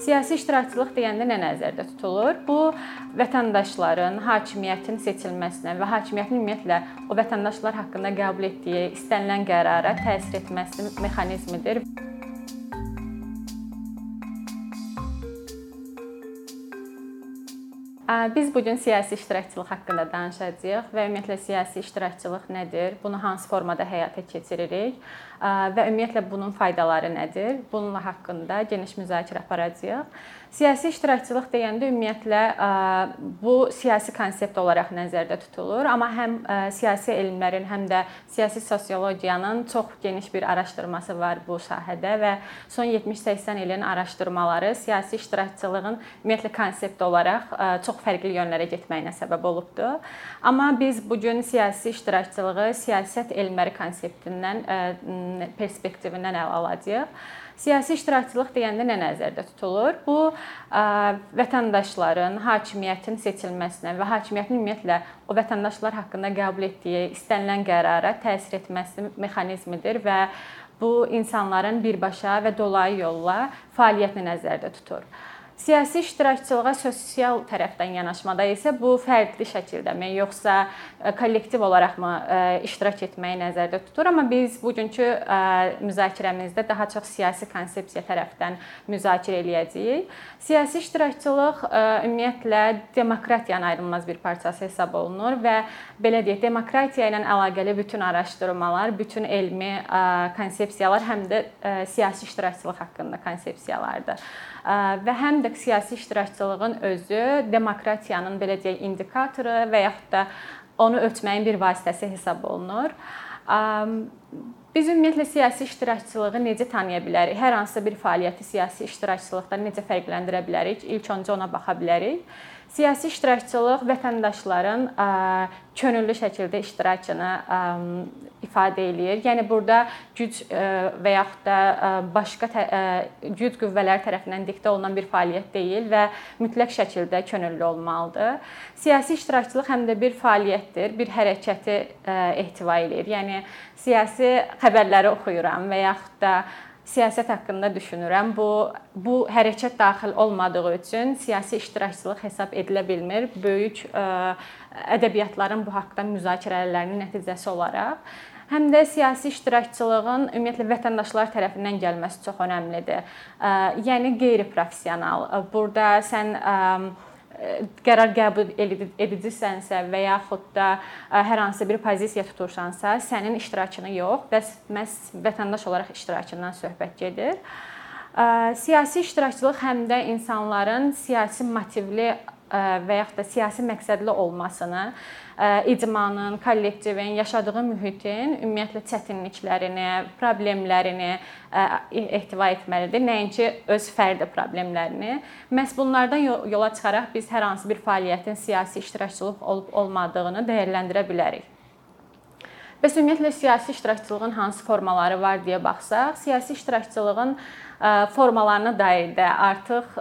Siyasi iştirakçılıq deyəndə nə nəzərdə tutulur? Bu vətəndaşların hakimiyyətin seçilməsinə və hakimiyyətin ümumiyyətlə o vətəndaşlar haqqında qəbul etdiyi istənilən qərara təsir etməsi mexanizmidir. Biz bu gün siyasi iştirakçılıq haqqında danışacağıq və ümumiyyətlə siyasi iştirakçılıq nədir? Bunu hansı formada həyata keçiririk və ümumiyyətlə bunun faydaları nədir? Bununla haqqında geniş müzakirə aparacağıq. Siyasi iştirakçılıq deyəndə ümumiyyətlə bu siyasi konsept olaraq nəzərdə tutulur, amma həm siyasi elmlərin, həm də siyasi sosiologiyanın çox geniş bir araşdırması var bu sahədə və son 70-80 ilin araşdırmaları siyasi iştirakçılığın ümumiyyətlə konsept olaraq çox fərqli yönlərə getməyinə səbəb olubdu. Amma biz bu gün siyasi iştirakçılığı siyasət elmləri konseptindən perspektivindən ələ alacağıq. Siyasi iştirakçılıq deyəndə nə nəzərdə tutulur? Bu vətəndaşların hakimiyyətin seçilməsinə və hakimiyyətin ümumiyyətlə o vətəndaşlar haqqında qəbul etdiyi istənilən qərara təsir etməsi mexanizmidir və bu insanların birbaşa və dolayı yolla fəaliyyətini nəzərdə tutur. Siyasi iştirakçılığa sosial tərəfdən yanaşmada isə bu fərqli şəkildəmi, yoxsa e, kollektiv olaraqmı e, iştirak etməyi nəzərdə tutur? Amma biz bugünkü e, müzakirəmizdə daha çox siyasi konsepsiya tərəfdən müzakirə eləyəcəyik. Siyasi iştirakçılıq ümumiyyətlə demokratiyanın ayrılmaz bir parçası hesab olunur və belə deyək, demokratiya ilə əlaqəli bütün araşdırmalar, bütün elmi konsepsiyalar həm də siyasi iştirakçılıq haqqında konsepsiyalardır və həm də siyasi iştirakçılığın özü demokratiyanın belə deyək indikatoru və yaxud da onu ölçməyin bir vasitəsi hesab olunur. Biz ümumiyyətlə siyasi iştirakçılığı necə tanıya bilərik? Hər hansısa bir fəaliyyəti siyasi iştirakçılıqdan necə fərqləndirə bilərik? İlk öncə ona baxa bilərik. Siyasi iştirakçılıq vətəndaşların könüllü şəkildə iştirakını ifadə eləyir. Yəni burada güc və yaxud da başqa güc qüvvələri tərəfindən diktə olunan bir fəaliyyət deyil və mütləq şəkildə könüllü olmalıdır. Siyasi iştirakçılıq həm də bir fəaliyyətdir, bir hərəkəti ehtiva eləyir. Yəni siyasi xəbərləri oxuyuram və yaxud da siyasət haqqında düşünürəm. Bu bu hərəkət daxil olmadığı üçün siyasi iştirakçılıq hesab edilə bilmir. Böyük ə, ədəbiyyatların bu haqqda müzakirələrinin nəticəsi olaraq həm də siyasi iştirakçılığın ümumiyyətlə vətəndaşlar tərəfindən gəlməsi çox əhəmilidir. Yəni qeyri-professional. Burada sən qərar qəbul edicisənsə və yaxud da hər hansı bir pozisiya tutursansa, sənin iştirakını yox, bəs məhz vətəndaş olaraq iştirakından söhbət gedir. Siyasi iştirakçılıq həm də insanların siyasi motivli və yaxud da siyasi məqsədli olmasını, icmanın, kollektivin, yaşadığı mühitin ümumiyyətlə çətinliklərini, problemlərini ehtiva etməlidir. Nəinki öz fərdi problemlərini. Məhz bunlardan yola çıxaraq biz hər hansı bir fəaliyyətin siyasi iştirakçılıq olub olmadığını dəyərləndirə bilərik. Bəs ümumiyyətlə siyasi iştirakçılığın hansı formaları var deyə baxsaq, siyasi iştirakçılığın formalarına dair də artıq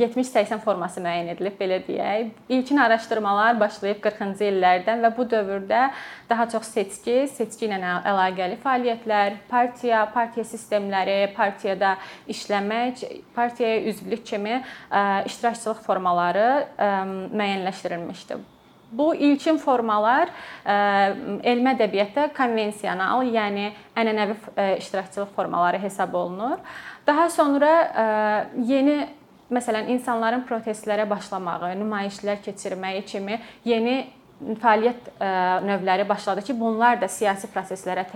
70-80 forması müəyyən edilib belə deyək. İlkin araşdırmalar başlayıb 40-cı illərdən və bu dövrdə daha çox seçki, seçki ilə əlaqəli fəaliyyətlər, partiya, partiya sistemləri, partiyada işləmək, partiyaya üzvlük kimi iştirakçılıq formaları müəyyənləşdirilmişdi. Bu ilkin formalar elmi ədəbiyyatda konvensional, yəni ənənəvi iştirakçılıq formaları hesab olunur. Daha sonra yeni məsələn insanların protestlərə başlamağı, nümayişlər keçirməyi kimi yeni fəaliyyət növləri başladı ki, bunlar da siyasi proseslərə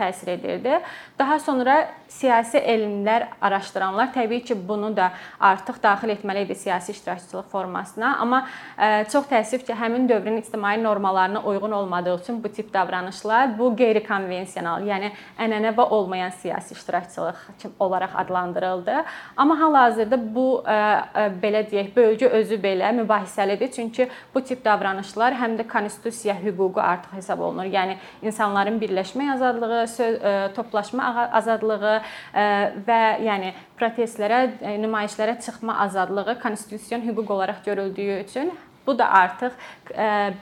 təsir edirdi. Daha sonra siyasi elmlər araşdıranlar təbii ki, bunu da artıq daxil etməli idi siyasi iştirakçılıq formasına, amma e, çox təəssüf ki, həmin dövrün ictimai normalarına uyğun olmadığı üçün bu tip davranışlar bu qeyri-konvensional, yəni ənənəvi olmayan siyasi iştirakçılıq olaraq adlandırıldı. Amma hal-hazırda bu e, e, belə deyək, bölgü özü belə mübahisəlidir, çünki bu tip davranışlar həm də konstitusiya hüququ artıq hesab olunur. Yəni insanların birləşmə azadlığı, söz e, toplaşma azadlığı e, və yəni protestlərə, e, nümayişlərə çıxma azadlığı konstitusion hüquq olaraq görüldüyü üçün bu da artıq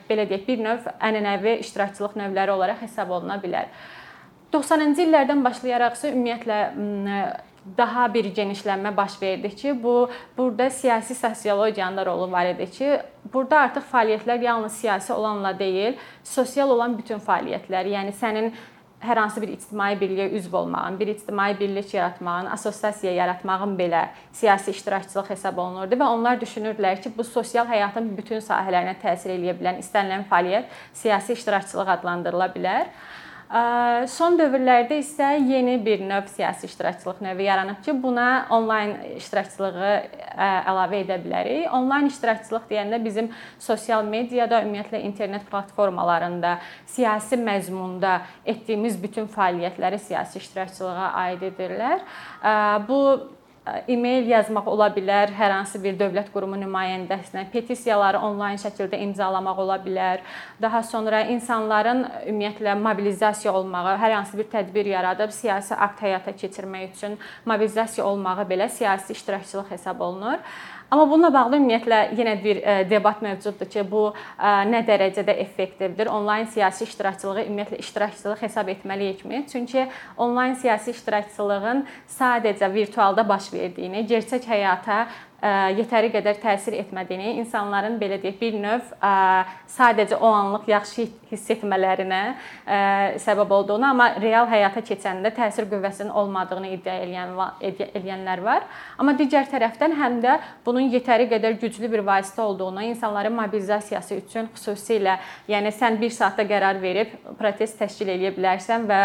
belə deyək, bir növ ənənəvi iştirakçılıq növləri olaraq hesab oluna bilər. 90-cı illərdən başlayaraq isə ümumiyyətlə daha bir genişlənmə baş verdi ki, bu burada siyasi sosiologiyanın da rolu var idi ki, burada artıq fəaliyyətlər yalnız siyasi olanla deyil, sosial olan bütün fəaliyyətlər, yəni sənin hər hansı bir ictimai birliyə üzv olmağın, bir ictimai birlik yaratmağın, assosiasiya yaratmağın belə siyasi iştirakçılıq hesab olunurdu və onlar düşünürdülər ki, bu sosial həyatın bütün sahələrinə təsir eləyə bilən istənilən fəaliyyət siyasi iştirakçılıq adlandırıla bilər. Son dövrlərdə isə yeni bir növ siyasi iştirakçılıq növü yaranıb ki, buna onlayn iştirakçılığı əlavə edə bilərik. Onlayn iştirakçılıq deyəndə bizim sosial mediada, ümumiyyətlə internet platformalarında, siyasi məzmunda etdiyimiz bütün fəaliyyətləri siyasi iştirakçılığa aid edirlər. Bu e-mail yazmaq ola bilər, hər hansı bir dövlət qurumu nümayəndəsinə, petisiyaları onlayn şəkildə imzalamaq ola bilər. Daha sonra insanların ümumiyyətlə mobilizasiya olmağı, hər hansı bir tədbir yaradıb siyasi akt həyata keçirmək üçün mobilizasiya olmağı belə siyasi iştirakçılıq hesab olunur. Amma bununla bağlı ümumiyyətlə yenə bir e, debat mövcuddur ki, bu e, nə dərəcədə effektivdir? Onlayn siyasi iştirakçılığı ümumiyyətlə iştirakçılıq hesab etməliyikmi? Çünki onlayn siyasi iştirakçılığın sadəcə virtualda baş verdiyini, gerçək həyata yetəri qədər təsir etmədiyini, insanların belə deyək, bir növ sadəcə o anlıq yaxşı hiss etmələrinə səbəb olduğunu, amma real həyata keçəndə təsir qüvvəsinin olmadığını iddia edən edənlər var. Amma digər tərəfdən həm də bunun yetəri qədər güclü bir vasitə olduğunu, insanların mobilizasiyası üçün xüsusilə, yəni sən 1 saatda qərar verib protest təşkil edə bilərsən və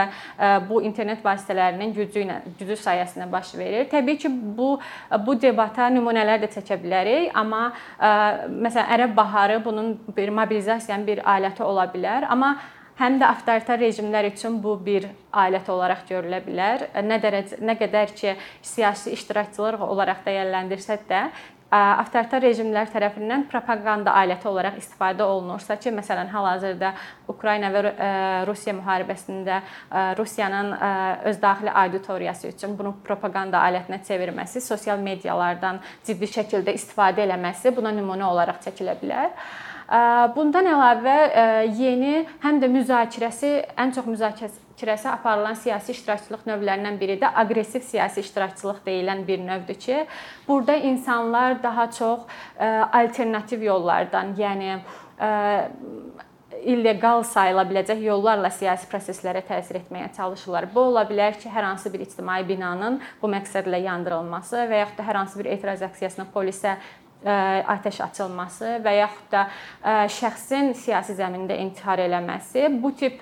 bu internet vasitələrinin gücü ilə, gücü sayəsində baş verir. Təbii ki, bu bu debata nümunə nümunələr də çəkə bilərik, amma ə, məsələn ərəb baharı bunun bir mobilizasiyanın bir aləti ola bilər, amma həm də avtoritar rejimlər üçün bu bir alət olaraq görülə bilər. Nə dərəcə nə qədər ki siyasi iştirakçılıq olaraq dəyərləndirsək də, avtoritar rejimlər tərəfindən propaqanda aləti olaraq istifadə olunursa ki, məsələn, hal-hazırda Ukrayna və Rusiya müharibəsində Rusiyanın öz daxili auditoriyası üçün bunu propaqanda alətinə çevirməsi, sosial medialardan ciddi şəkildə istifadə eləməsi buna nümunə olaraq çəkilə bilər. Bundan əlavə yeni həm də müzakirəsi ən çox müzakirəsi aparılan siyasi iştirakçılıq növlərindən biri də aqressiv siyasi iştirakçılıq deyilən bir növdür ki, burada insanlar daha çox alternativ yollardan, yəni illegal sayıla biləcək yollarla siyasi proseslərə təsir etməyə çalışırlar. Bu ola bilər ki, hər hansı bir ictimai binanın bu məqsədlə yandırılması və yaxud da hər hansı bir etiraz aksiyasına polisə atəş açılması və yaxud da şəxsin siyasi zəmində intihar eləməsi, bu tip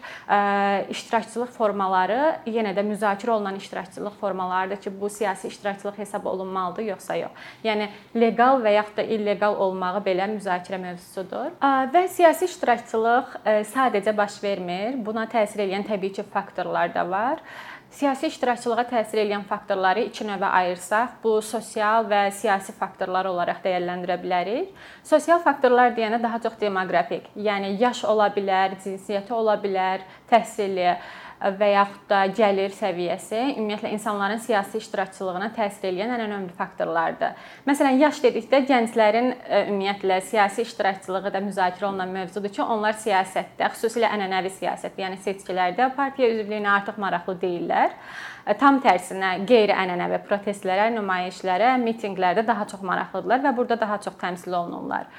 iştirakçılıq formaları yenə də müzakirə olunan iştirakçılıq formalarıdır ki, bu siyasi iştirakçılıq hesab olunmalıdır yoxsa yox. Yəni leqal və yaxud da illeqal olmağı belə müzakirə mövzusudur. Və siyasi iştirakçılıq sadəcə baş vermir. Buna təsir edən təbii ki, faktorlar da var. Siyasi iştirakçılığa təsir edən faktorları iki növə ayırsaq, bu sosial və siyasi faktorlar olaraq dəyərləndirə bilərik. Sosial faktorlar deyəndə daha çox demoqrafik, yəni yaş ola bilər, cinsiyyəti ola bilər, təhsili, və yaxud da gəlir səviyyəsi ümumiyyətlə insanların siyasi iştirakçılığına təsir edən ən önəmli faktorlardır. Məsələn, yaş dedikdə gənclərin e, ümumiyyətlə siyasi iştirakçılığı da müzakirə olunan mövzudur ki, onlar siyasətdə, xüsusilə ənənəvi siyasət, yəni seçkilərdə partiya üzvlüyünə artıq maraqlı deyillər. E, tam tərsinə qeyri-ənənəvi protestlərə, nümayişlərə, mitinqlərdə daha çox maraqlıdırlar və burada daha çox təmsil olunurlar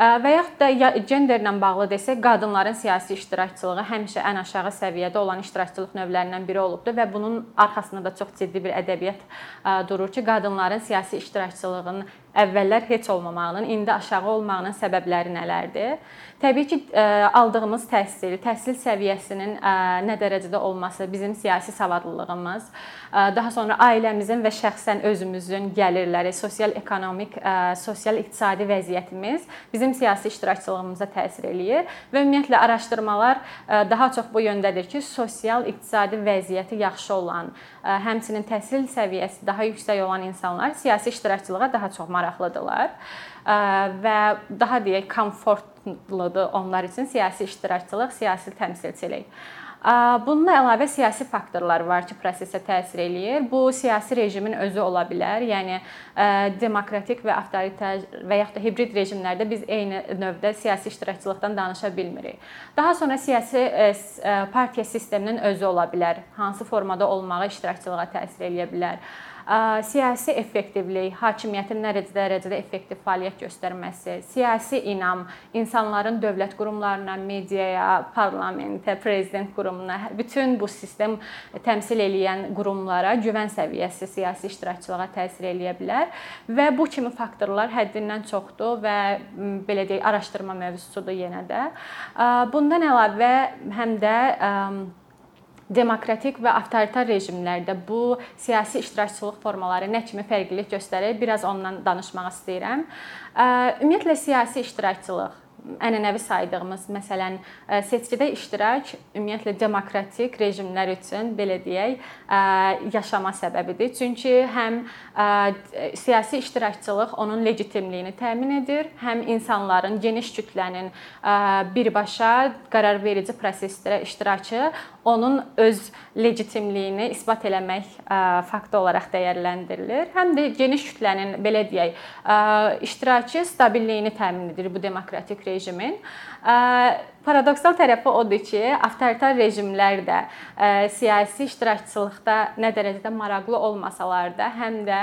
və yaxud da genderlə bağlı desək, qadınların siyasi iştirakçılığı həmişə ən aşağı səviyyədə olan iştirakçılıq növlərindən biri olubdur və bunun arxasında da çox ciddi bir ədəbiyyat durur ki, qadınların siyasi iştirakçılığının əvvəllər heç olmamağının, indi aşağı olmağının səbəbləri nələrdir? Təbii ki, aldığımız təhsil, təhsil səviyyəsinin nə dərəcədə olması, bizim siyasi savadlılığımız, daha sonra ailəmizin və şəxsən özümüzün gəlirləri, sosial ekonomik, sosial iqtisadi vəziyyətimiz bizim siyasi iştirakçılığımıza təsir eləyir və ümumiyyətlə araşdırmalar daha çox bu yöndədir ki, sosial iqtisadi vəziyyəti yaxşı olan, həmçinin təhsil səviyyəsi daha yüksək olan insanlar siyasi iştirakçılığa daha çox maraqlıdırlar və daha deyək komfortludur onlar üçün siyasi iştirakçılıq, siyasi təmsilçilik. Bununla əlavə siyasi faktorlar var ki, prosesə təsir eləyir. Bu siyasi rejimin özü ola bilər. Yəni demokratik və avtoritar və yaxud da hibrid rejimlərdə biz eyni növdə siyasi iştirakçılıqdan danışa bilmirik. Daha sonra siyasi partiya sisteminin özü ola bilər. Hansı formada olmağı iştirakçılığa təsir eləyə bilər siyasi effektivlik, hakimiyyətin nə dərəcədə effektiv fəaliyyət göstərməsi, siyasi inam, insanların dövlət qurumlarına, mediaya, parlamentə, prezident qurumuna, bütün bu sistem təmsil edən qurumlara güvən səviyyəsi siyasi iştirakçılığa təsir eləyə bilər və bu kimi faktorlar həddindən çoxdur və belə deyək, araşdırma mövzusudur yenə də. Bundan əlavə həm də demokratik və avtoritar rejimlərdə bu siyasi iştirakçılıq formaları nə kimi fərqlilik göstərir? Biraz ondan danışmaq istəyirəm. Ümumiyyətlə siyasi iştirakçılıq ənənəvi saydığımız, məsələn, seçkidə iştirak ümumiyyətlə demokratik rejimlər üçün belə deyək, yaşama səbəbidir. Çünki həm siyasi iştirakçılıq onun legitimliyini təmin edir, həm insanların, geniş kütlənin birbaşa qərarverici prosesdə iştirakı onun öz legitimliyini isbat eləmək faktı olaraq dəyərləndirilir. Həm də geniş kütlənin belə deyək, iştirakı stabilliyini təmin edir bu demokratik rejimin. Paradoksal tərəfi odur ki, avtoritar rejimlər də siyasi iştirakçılıqda nə dərəcədə maraqlı olmasalar da, həm də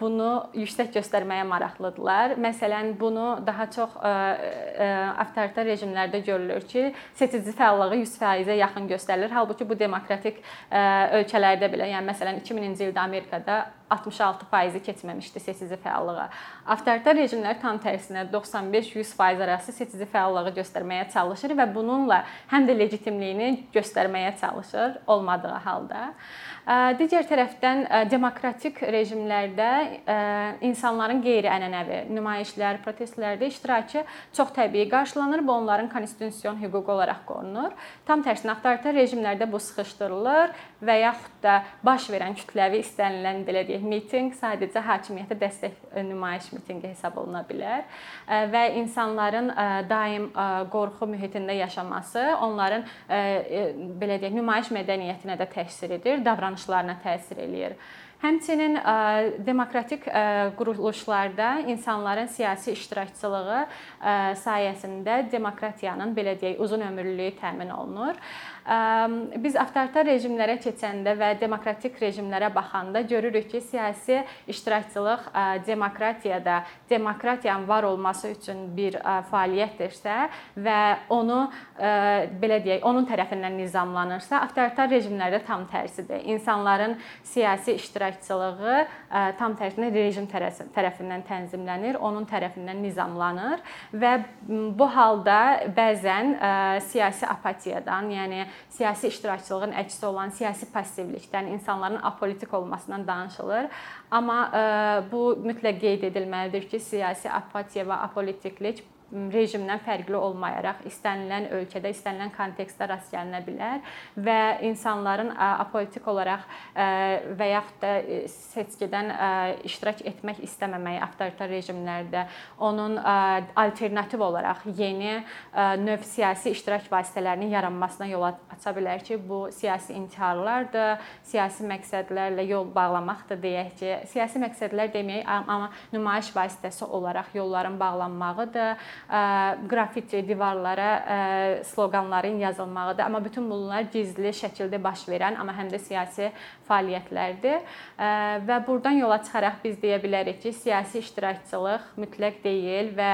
bunu yüksək göstərməyə maraqlıdırlar. Məsələn, bunu daha çox avtoritar rejimlərdə görülür ki, seçici fəallığı 100%-ə yaxın göstərilir. Halbuki bu demokratik ölkələrdə belə, yəni məsələn 2000-ci ildə Amerikada 66% keçməmişdi seçici fəallığa. Avtoritar rejimlər tam tərsinə 95-100% arası seçici fəallığı göstərməyə çalışır və bununla həm də legitimliyini göstərməyə çalışır olmadığı halda. Digər tərəfdən demokratik rejimlərdə insanların qeyri-ənənəvi nümayişlər, protestlərdə iştirakı çox təbii qarşılanır və onların konstitusion hüququ olaraq qorunur. Tam tərsinə avtoritar rejimlərdə bu sıxışdırılır və yaxud da baş verən kütləvi istənilən belə deyək mitinq sadəcə hakimiyyətə dəstək nümayiş mitinqi hesab oluna bilər və insanların daim qorxu mühitində yaşaması onların belə deyək nümayiş mədəniyyətinə də təsir edir, davranışlarına təsir eləyir. Həmçinin demokratik quruluşlarda insanların siyasi iştirakçılığı sayəsində demokratiyanın belə deyək uzun ömürlülüyü təmin olunur. Biz avtoritar rejimlərə keçəndə və demokratik rejimlərə baxanda görürük ki, siyasi iştirakçılıq demokratiyada demokratiyanın var olması üçün bir fəaliyyətdirsə və onu belə deyək, onun tərəfindən nizamlanırsa, avtoritar rejimlərdə tam tərsidir. İnsanların siyasi iştirakçılığı tam tərsinə rejim tərəfindən tənzimlənir, onun tərəfindən nizamlanır və bu halda bəzən siyasi apatiyadan, yəni siyasi iştirakçılığın əksi olan siyasi passivlikdən, insanların apolitik olmasından danışılır. Amma e, bu mütləq qeyd edilməlidir ki, siyasi apatiya və apolitiklik rejimdən fərqli olmayaraq istənilən ölkədə, istənilən kontekstdə rast gəlinə bilər və insanların apolitik olaraq və yaxud da seçkidən iştirak etmək istəməməyi avtoritar rejimlərdə onun alternativ olaraq yeni növ siyasi iştirak vasitələrinin yaranmasına yol aça bilər ki, bu siyasi intiharlardır, siyasi məqsədlərlə yol bağlamaqdır deyək ki, siyasi məqsədlər deməyək, amma nümayiş vasitəsi olaraq yolların bağlanmağıdır qrafiti divarlara sloqanların yazılmağıdır. Amma bütün bunlar gizli şəkildə baş verən, amma həm də siyasi fəaliyyətlərdir. Və burdan yola çıxaraq biz deyə bilərik ki, siyasi iştirakçılıq mütləq deyil və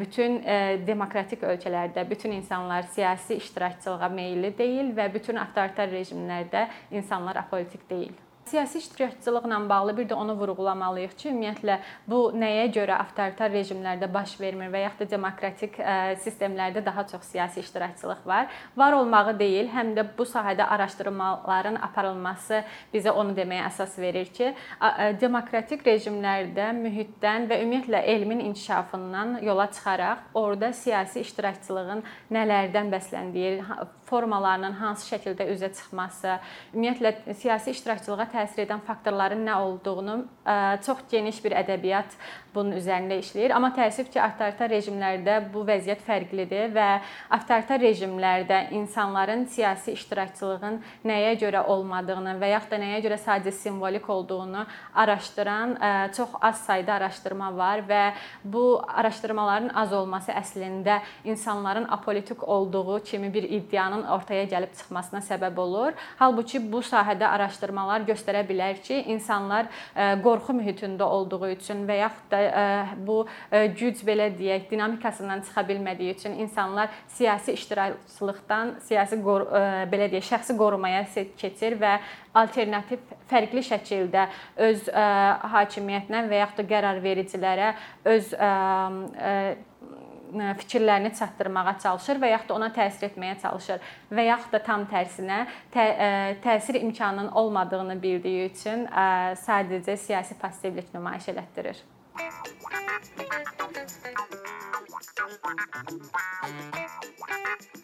bütün demokratik ölkələrdə bütün insanlar siyasi iştirakçılığa meylli deyil və bütün avtoritar rejimlərdə insanlar apolitik deyil. Siyasi iştirakçılıqla bağlı bir də onu vurğulamalıyıq ki, ümumiyyətlə bu nəyə görə avtoritar rejimlərdə baş vermir və yaxud da demokratik sistemlərdə daha çox siyasi iştirakçılıq var? Var olmağı deyil, həm də bu sahədə araşdırmaların aparılması bizə onu deməyə əsas verir ki, demokratik rejimlərdə mühitdən və ümumiyyətlə elmin inkişafından yola çıxaraq orada siyasi iştirakçılığın nələrdən bəsləndiyi, formalarının hansı şəkildə üzə çıxması, ümumiyyətlə siyasi iştirakçılığa təsir edən faktorların nə olduğunu çox geniş bir ədəbiyyat bunun üzərində işləyir. Amma təəssüf ki, avtoritar rejimlərdə bu vəziyyət fərqlidir və avtoritar rejimlərdə insanların siyasi iştirakçılığın nəyə görə olmadığını və yaxud da nəyə görə sadəcə simvolik olduğunu araşdıran çox az sayda araşdırma var və bu araşdırmaların az olması əslində insanların apolitik olduğu kimi bir iddianı imkanın ortaya gəlib çıxmasına səbəb olur. Halbuki bu sahədə araşdırmalar göstərə bilər ki, insanlar qorxu mühitində olduğu üçün və yaxud da bu güc belə deyək, dinamikasından çıxa bilmədiyi üçün insanlar siyasi iştirakçılıqdan siyasi belə deyək, şəxsi qorumaya keçir və alternativ fərqli şəkildə öz ə, hakimiyyətinə və yaxud da qərarvericilərə öz ə, ə, fikirlərini çatdırmağa çalışır və yaxud da ona təsir etməyə çalışır və yaxud da tam tərsinə tə, ə, təsir imkanının olmadığını bildiyi üçün ə, sadəcə siyasi passivlik nümayiş elətdirir. Thank you.